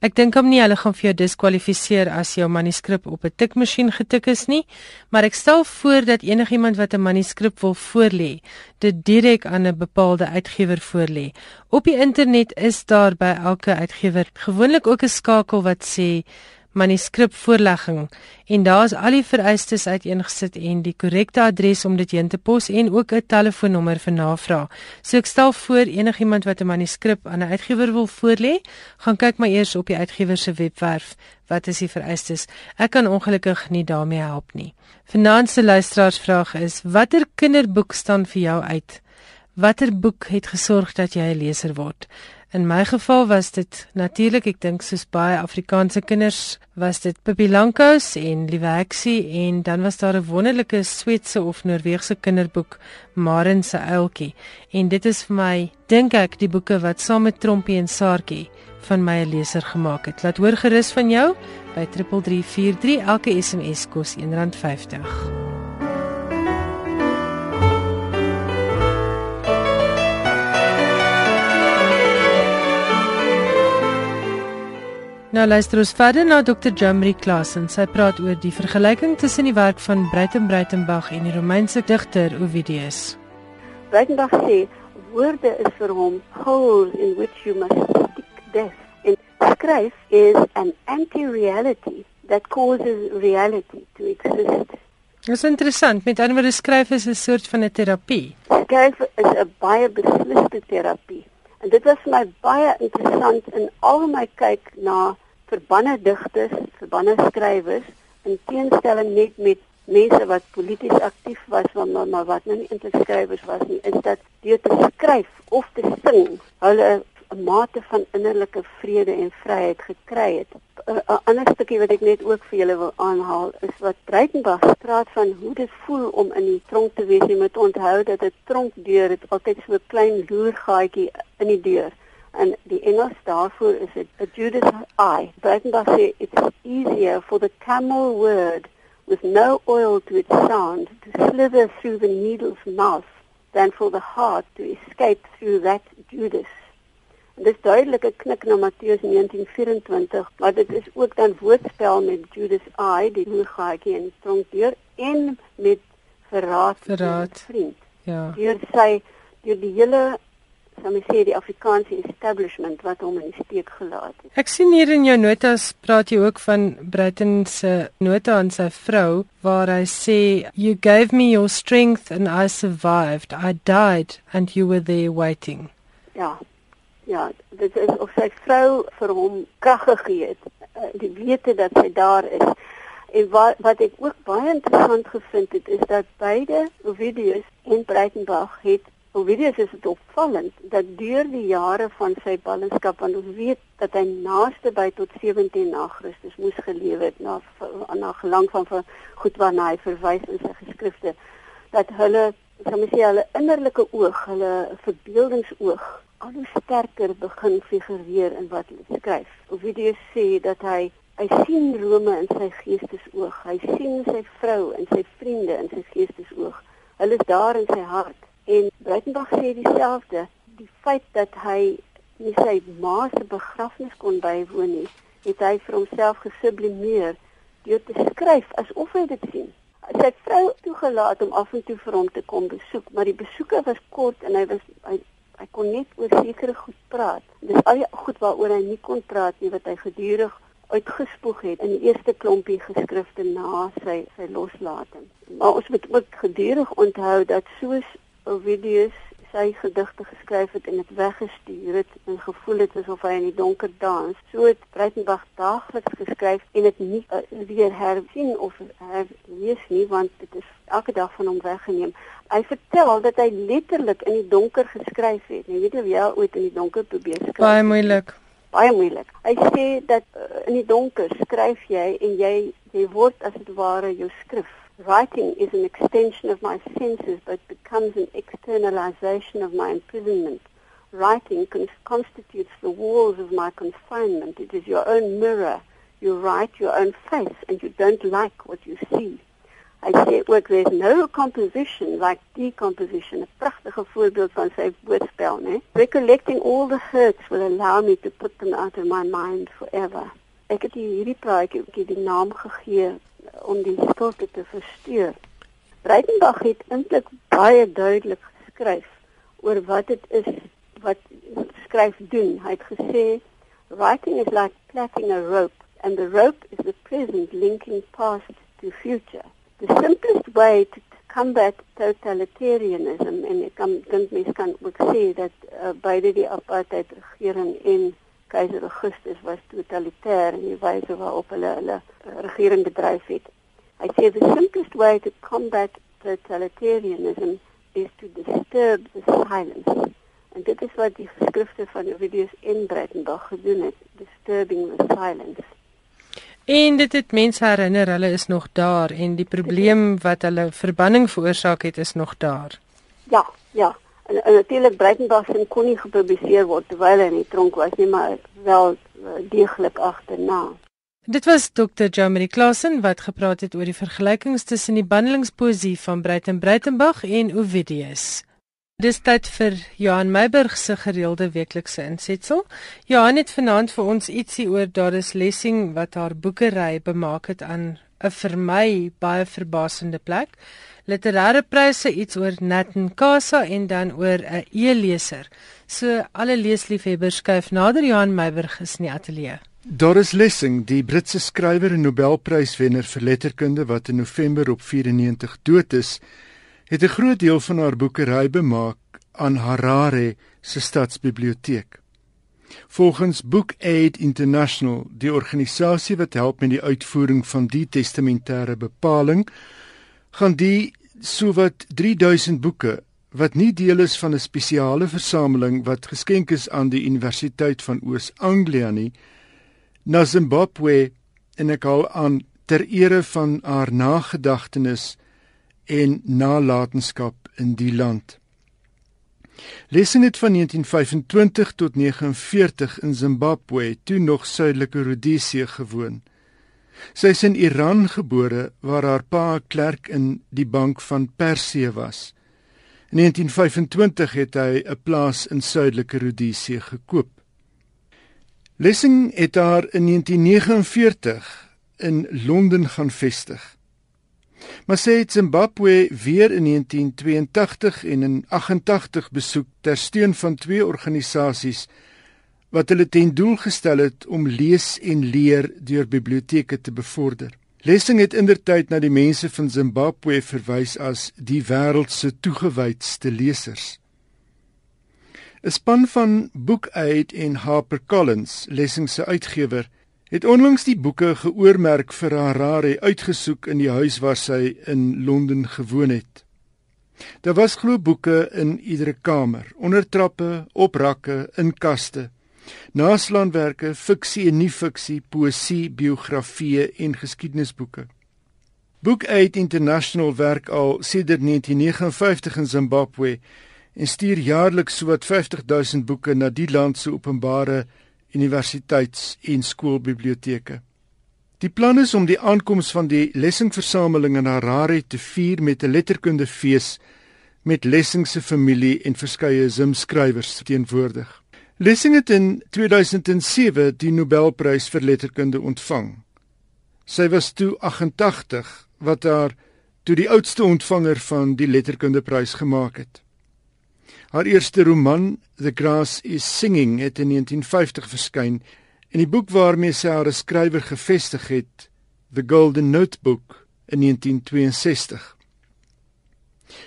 S1: Ek dink hom nie hulle gaan vir jou diskwalifiseer as jou manuskrip op 'n tikmasjien getik is nie, maar ek stel voor dat enigiemand wat 'n manuskrip wil voorlê, dit direk aan 'n bepaalde uitgewer voorlê. Op die internet is daar by elke uitgewer gewoonlik ook 'n skakel wat sê manuskrip voorlegging en daar's al die vereistes uiteengesit en die korrekte adres om dit heen te pos en ook 'n telefoonnommer vir navraag. So ek stel voor enigiemand wat 'n manuskrip aan 'n uitgewer wil voorlê, gaan kyk maar eers op die uitgewer se webwerf wat is die vereistes. Ek kan ongelukkig nie daarmee help nie. Se luisteraarsvraag is: Watter kinderboek staan vir jou uit? Watter boek het gesorg dat jy 'n leser word? In my geval was dit natuurlik, ek dink soos baie Afrikaanse kinders, was dit Pippi Langkous en Liewe Heksie en dan was daar 'n wonderlike Sweedse of Noorse kinderboek, Maren se uiltjie. En dit is vir my, dink ek, die boeke wat saam met Trompie en Saartjie van my 'n leser gemaak het. Laat hoor gerus van jou by 3343 elke SMS kos R1.50. Nou luister ons verder na Dr. Jamri Klassen. Sy praat oor die vergelyking tussen die werk van Breiten Breitenbach en die Romeinse digter Ovidius.
S3: Breitenbach sê woorde is vir hom holes in which you must stick death. En skryf is an anti-reality that causes reality to exist.
S1: Dit is interessant. Met ander woorde skryf is 'n soort van 'n terapie.
S3: Skryf is 'n baie besliste terapie. En dit was vir my baie interessant in al my kyk na verbanne digters, verbanne skrywers in teenstelling net met mense wat polities aktief was maar, maar, maar wat nou nie eintlik skrywers was nie, is dat deur te skryf of te sing, hulle 'n mate van innerlike vrede en vryheid gekry het. 'n Ander stukkie wat ek net ook vir julle wil aanhaal is wat Breitenberg praat van hoe dit voel om in die tronk te wees. Jy moet onthou dat 'n tronkdeur het altyd so 'n klein loergaatjie in die deur. En die Engels daarvoor is dit a Judas eye. Breitenberg sê it's easier for the camel word with no oil to its sound to slither through the needle's mouth than for the heart to escape through that Judas Dit is duidelik 'n knik na Matteus 19:24, maar dit is ook dan woordspel met Judas I, die hoegaatjie in die tronkdeur en met verraad,
S1: verraad.
S3: vriend.
S1: Ja.
S3: Deur sy deur die hele sou mens sê die Afrikaanse establishment wat hom in die steek gelaat het.
S1: Ek sien hier in jou notas praat jy ook van Brighton se nota aan sy vrou waar hy sê you gave me your strength and I survived. I died and you were there waiting.
S3: Ja, ja, dit is of sy vrou vir hom krag gegee het. Uh, die wete dat sy daar is. En wat wat ek ook baie interessant gevind het is dat beide Ovidius en Breitenberg het Ovidius is dit opvallend dat deur die jare van sy ballingskap want ons weet dat hy naaste by tot 17 na Christus moes gelewe het na na gelang van goed waarna hy verwys in sy geskrifte dat hulle sou mens sê hulle innerlike oog, hulle verbeeldingsoog al hoe sterker begin figureer in wat hy skryf. Ovidius sê dat hy hy sien Rome in sy geestesoog. Hy sien sy vrou en sy vriende in sy geestesoog. Hulle is daar in sy hart. En Breitenberg sê dieselfde. Die feit dat hy nie sy ma se begrafnis kon bywoon nie, het hy vir homself gesublimeer deur te skryf asof hy dit sien. Sy vrou toegelaat om af en toe vir hom te kom besoek, maar die besoeke was kort en hy was hy hy kon net oor sekere goed praat. Dis al die goed waaroor hy nie kon praat nie wat hy gedurig uitgespoeg het in die eerste klompie geskrifte na sy sy loslating. Maar ons moet ook gedurig onthou dat soos Ovidius sy gedigte geskryf het en dit weggestuur het en gevoel het asof hy in die donker dans. So het Breitenberg daagliks geskryf en dit nie uh, weer hersien of herlees nie want dit is elke dag van hom weggeneem. Hy vertel dat hy letterlik in die donker geskryf het. Jy weet of jy ooit in die donker probeer skryf?
S1: Baie moeilik.
S3: Baie moeilik. Hy sê dat uh, in die donker skryf jy en jy jy word as dit ware jou skrif. Writing is an extension of my senses but becomes an externalization of my imprisonment. Writing constitutes the walls of my confinement. It is your own mirror. You write your own face and you don't like what you see. I say work there's no composition like decomposition, 'n pragtige voorbeeld van sy woordspel, né? Recollecting all the hurts will allow me to put them out of my mind forever. Ek het hierdie praatjie ook die naam gegee om die stilte te versteur. Breitenberg het eintlik baie duidelik geskryf oor wat dit is wat skryf doen. Hy het gesê writing is like plaiting a rope and the rope is the present linking past to future. The simplest way to combat totalitarianism en ek kan dink mense kan ook sê dat uh, beide die apartheid regering en keizer Augustus was totalitêr in die wyse waarop hulle hulle uh, regering bedryf het. I say the simplest way to combat totalitarianism is to disturb the silence. En dit is wat die geskrifte van Ovidius en Breitenberg gedoen het, disturbing the silence.
S1: En dit het mense herinner hulle is nog daar en die probleem wat hulle verbanning veroorsaak het is nog daar.
S3: Ja, ja. En, en natuurlik Breitenberg se kon nie gepubliseer word terwyl hy in die tronk was nie, maar wel uh, deeglik agterna.
S1: Dit was Dr. Jamie Klassen wat gepraat het oor die vergelykings tussen die bandelingspoesie van Breiten Breitenberg en Ovidius. Dis tyd vir Johan Meiburg se gereelde weeklikse insetsel. Johan het vanaand vir ons ietsie oor Doris Lessing wat haar boekery bemaak het aan 'n vir my baie verbasende plek. Literêre pryse iets oor Nat Nkasa en dan oor 'n e-leser. So alle leesliefhebbers skuif nader Johan Meiburg is in die ateljee.
S4: Doris Lessing, die Britse skrywer en Nobelpryswenner vir letterkunde wat in November op 94 dood is, het 'n groot deel van haar boekery bemaak aan Harare se stadsbiblioteek. Volgens Book Aid International, die organisasie wat help met die uitvoering van die testamentêre bepaling, gaan die sowat 3000 boeke wat nie deel is van 'n spesiale versameling wat geskenk is aan die Universiteit van Oos-Anglia nie, na Zimbabwe en ek al aan ter ere van haar nagedagtenis en nalatenskap in die land. Lessing het van 1925 tot 49 in Zimbabwe, toe nog suidelike Rodesië gewoon. Sy is in Iran gebore waar haar pa 'n klerk in die bank van Persië was. In 1925 het hy 'n plaas in suidelike Rodesië gekoop. Lessing het haar in 1949 in Londen gaan vestig. Maar sy het Zimbabwe weer in 1982 en in 88 besoek ter steun van twee organisasies wat hulle ten doel gestel het om lees en leer deur biblioteke te bevorder. Lessing het indertyd na die mense van Zimbabwe verwys as die wêreld se toegewydste lesers. 'n Span van Book Aid en HarperCollins, Lessing se uitgewer, het onlangs die boeke geoormerk vir Harare uitgesoek in die huis waar sy in Londen gewoon het. Daar was glo boeke in iedere kamer, onder trappe, op rakke, in kaste. Naslaanwerke, fiksie en nie-fiksie, poësie, biografieë en geskiedenisboeke. Book Aid International werk al sedert 1959 in Zimbabwe en stuur jaarliks sowat 50 000 boeke na die land se openbare universiteits- en skoolbiblioteke. Die plan is om die aankoms van die Lessing-versameling in Harare te vier met 'n letterkundefees met Lessing se familie en verskeie Zim-skrywers teenwoordig. Lessing het in 2007 die Nobelprys vir letterkunde ontvang. Sy was toe 88 wat haar toe die oudste ontvanger van die letterkundeprys gemaak het. Haar eerste roman, The Grass is Singing, het in 1950 verskyn en die boek waarmee sy haar skrywer gevestig het, The Golden Notebook, in 1962.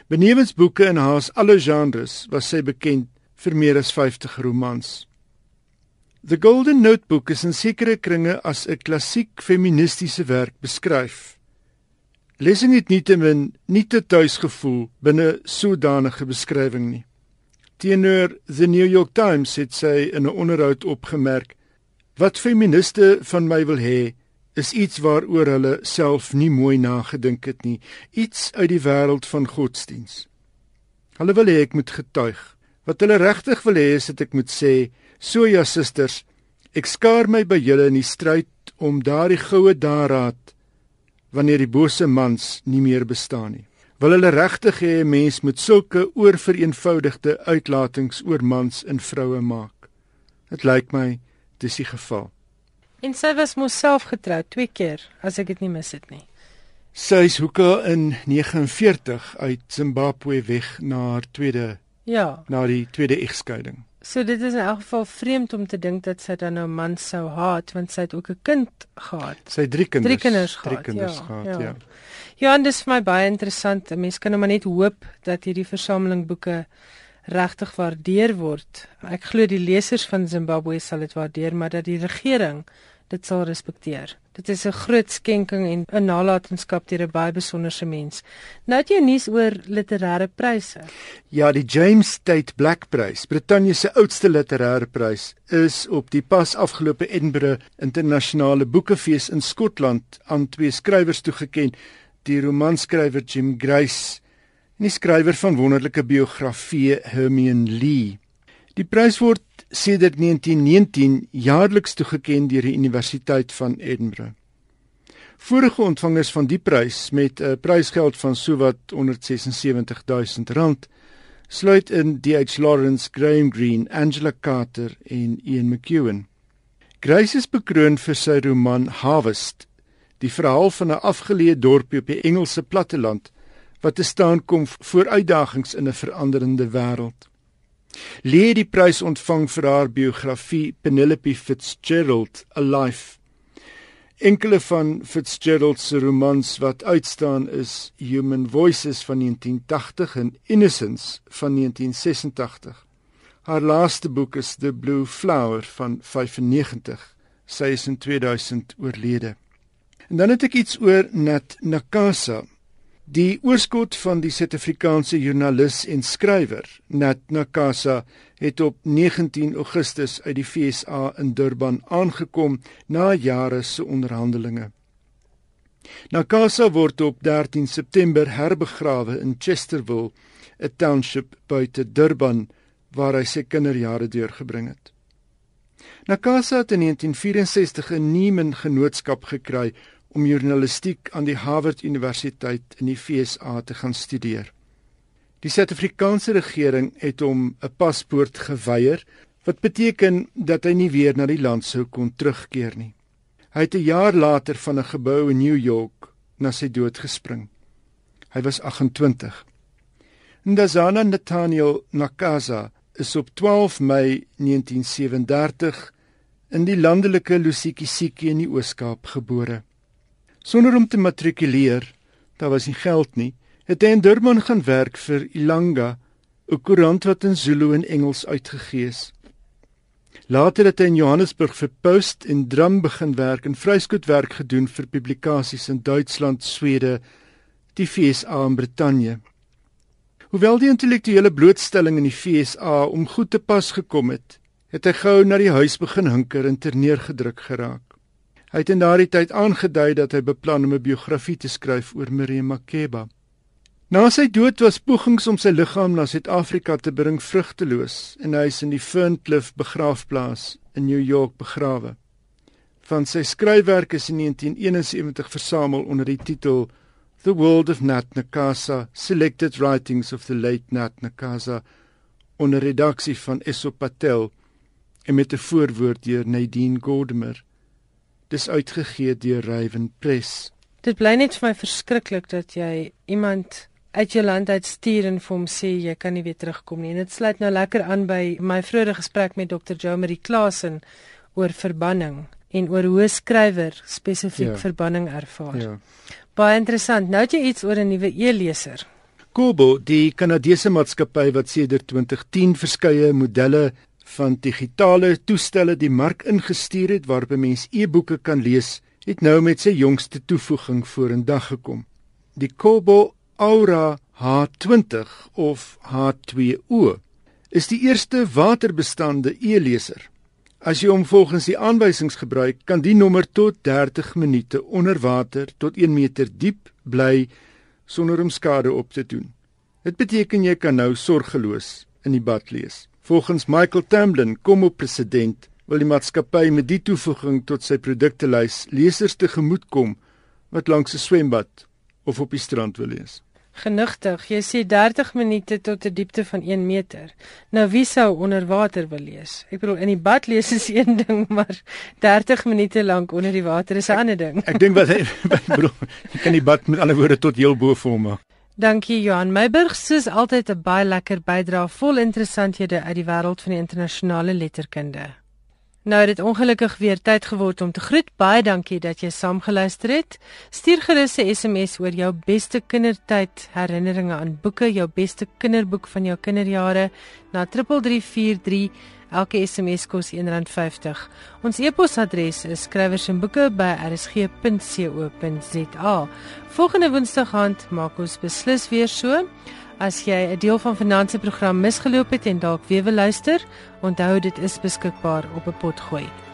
S4: Benewens boeke in haas alle genres was sy bekend vir meer as 50 romans. The Golden Notebook is in sekere kringe as 'n klassiek feministiese werk beskryf. Lesing het nietemin nie te tuis gevoel binne sodanige beskrywing nie. Teenoor The New York Times het sy in 'n onderhoud opgemerk: "Wat feministe van my wil hê, is iets waaroor hulle self nie mooi nagedink het nie, iets uit die wêreld van godsdiens. Hulle wil hê ek moet getuig. Wat hulle regtig wil hê is dat ek moet sê, so ja susters, ek skaar my by julle in die stryd om daardie goue daaraad wanneer die bose mans nie meer bestaan nie. Wil hulle regtig hê 'n mens moet sulke oorvereenvoudigde uitlatings oor mans en vroue maak? Dit lyk my dis die geval.
S1: En sy was mos self getroud twee keer, as ek dit nie mis het nie.
S4: Sy is hoeka in 49 uit Zimbabwe weg na haar tweede
S1: Ja.
S4: na die tweede egskeiding.
S1: So dit is in elk geval vreemd om te dink dat sy dan nou man sou haat want sy het ook 'n kind gehad.
S4: Sy het drie kinders.
S1: Drie kinders
S4: drie
S1: gehad,
S4: kinders
S1: ja,
S4: gehad,
S1: ja.
S4: ja.
S1: Ja, en dis vir my baie interessant. 'n Mens kan nou maar net hoop dat hierdie versameling boeke regtig waardeer word. Ek glo die lesers van Zimbabwe sal dit waardeer, maar dat die regering dit sal respekteer. Dit is 'n groot skenking en 'n nalatenskap deur 'n baie besonderse mens. Nou het jy nuus oor literêre pryse.
S4: Ja, die James Tate Black Prys, Brittanje se oudste literêre prys, is op die pas afgelope Edinburgh Internasionale Boekefees in Skotland aan twee skrywers toegekend, die romanskrywer Jim Grace en die skrywer van wonderlike biografie Hermione Lee. Die prys word sedert 1919 jaarliks toegekend deur die Universiteit van Edinburgh. Vorige ontvangers van die prys met 'n prysgeld van sowat 176 000 rand sluit in D.H. Lawrence, Graham Greene, Angela Carter en Ian McEwan. Grace is bekroon vir sy roman Harvest, die verhaal van 'n afgeleë dorpie op die Engelse platteland wat te staan kom voor uitdagings in 'n veranderende wêreld. Lee die prys ontvang vir haar biografie Penelope Fitzgerald, A Life. Enkele van Fitzgerald se romans wat uitstaan is Human Voices van 1980 en Innocence van 1986. Haar laaste boek is The Blue Flower van 95. Sy is in 2000 oorlede. En dan het ek iets oor Nat Nakasa. Die oorskot van die Suid-Afrikaanse joernalis en skrywer Nat Nakasa het op 19 Augustus uit die FSA in Durban aangekom na jare se onderhandelinge. Nakasa word op 13 September herbegrawe in Chesterville, 'n township buite Durban waar hy sy kinderjare deurgebring het. Nakasa het in 1964 'n Niemann Genootskap gekry om journalistiek aan die Harvard Universiteit in die VSA te gaan studeer. Die Suid-Afrikaanse regering het hom 'n paspoort geweier, wat beteken dat hy nie weer na die land sou kon terugkeer nie. Hy het 'n jaar later van 'n gebou in New York na sy dood gespring. Hy was 28. Ndazana Nathaniel Nakasa is op 12 Mei 1937 in die landelike Lusikisiki in die Oos-Kaap gebore. Sonder om te matrikuleer, daar was nie geld nie, het hy in Durban gaan werk vir Ilanga, 'n koerant wat in Zulu en Engels uitgegee is. Later het hy in Johannesburg vir Post en Drum begin werk en vryskootwerk gedoen vir publikasies in Duitsland, Swede, die FSA en Brittanje. Hoewel die intellektuele blootstelling in die FSA om goed te pas gekom het, het hy gou na die huis begin hinker en terneergedruk geraak. Hy het in daardie tyd aangedui dat hy beplan om 'n biografie te skryf oor Miriam Makeba. Na sy dood was pogings om sy liggaam na Suid-Afrika te bring vrugteloos en hy is in die Ferncliff begraafplaas in New York begrawe. Van sy skryfwerk is in 1971 versamel onder die titel The World of Nat Nakasa: Selected Writings of the Late Nat Nakasa onder redaksie van Esso Patel en met 'n voorwoord deur Nadine Gordimer. Dis uitgegee deur Raven Press.
S1: Dit bly net vir my verskriklik dat jy iemand uit jou land uit stuur en vir hom sê jy kan nie weer terugkom nie. En dit sluit nou lekker aan by my vroeëre gesprek met Dr. Jo Marie Klasen oor verbanning en oor hoe 'n skrywer spesifiek
S4: Ja.
S1: verbanning ervaar.
S4: Ja.
S1: Baie interessant. Nou het jy iets oor 'n nuwe e-leser.
S4: Kobo, die Kanadese maatskappy wat sedert 2010 verskeie modelle van digitale toestelle die mark ingestuur het waarop mense e-boeke kan lees, het nou met sy jongste toevoeging vorendag gekom. Die Kobo Aura H20 of H2O is die eerste waterbestande e-leser. As jy hom volgens die aanwysings gebruik, kan die nommer tot 30 minute onder water tot 1 meter diep bly sonder om skade op te doen. Dit beteken jy kan nou sorgeloos in die bad lees. Volgens Michael Tamblin, kom op president, wil die maatskappy met die toevoeging tot sy produktelys lesers tegemoet kom wat langs 'n swembad of op die strand wil lees.
S1: Genigtig, jy sê 30 minute tot 'n diepte van 1 meter. Nou wie sou onder water wil lees? Ek bedoel in die bad lees is een ding, maar 30 minute lank onder die water is 'n ander ding.
S4: Ek, ek dink wat ek bedoel, jy kan die bad met ander woorde tot heel bo vorm maak.
S1: Dankie Johan Meiburg, soos altyd 'n baie lekker bydrae vol interessanthede uit die wêreld van die internasionale letterkunde. Nou het dit ongelukkig weer tyd geword om te groet. Baie dankie dat jy saamgeluister het. Stuur gerus 'n SMS oor jou beste kindertyd herinneringe aan boeke, jou beste kinderboek van jou kinderjare na 3343. Elke SMS kos R1.50. Ons e-posadres is skrywersenboeke@rsg.co.za. Volgende Woensdag aand maak ons beslis weer so. As jy 'n deel van finansie program misgeloop het en dalk weer wil luister, onthou dit is beskikbaar op 'n potgooi.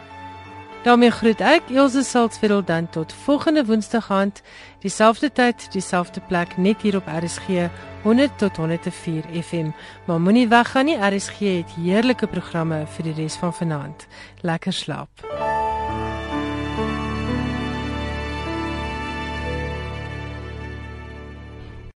S1: Daarmee groet ek Elsje Salzveld dan tot volgende Woensdag aand, dieselfde tyd, dieselfde plek net hier op RSG 100 tot 104 FM. Maar moenie weggaan nie, RSG het heerlike programme vir die res van vanaand. Lekker slaap.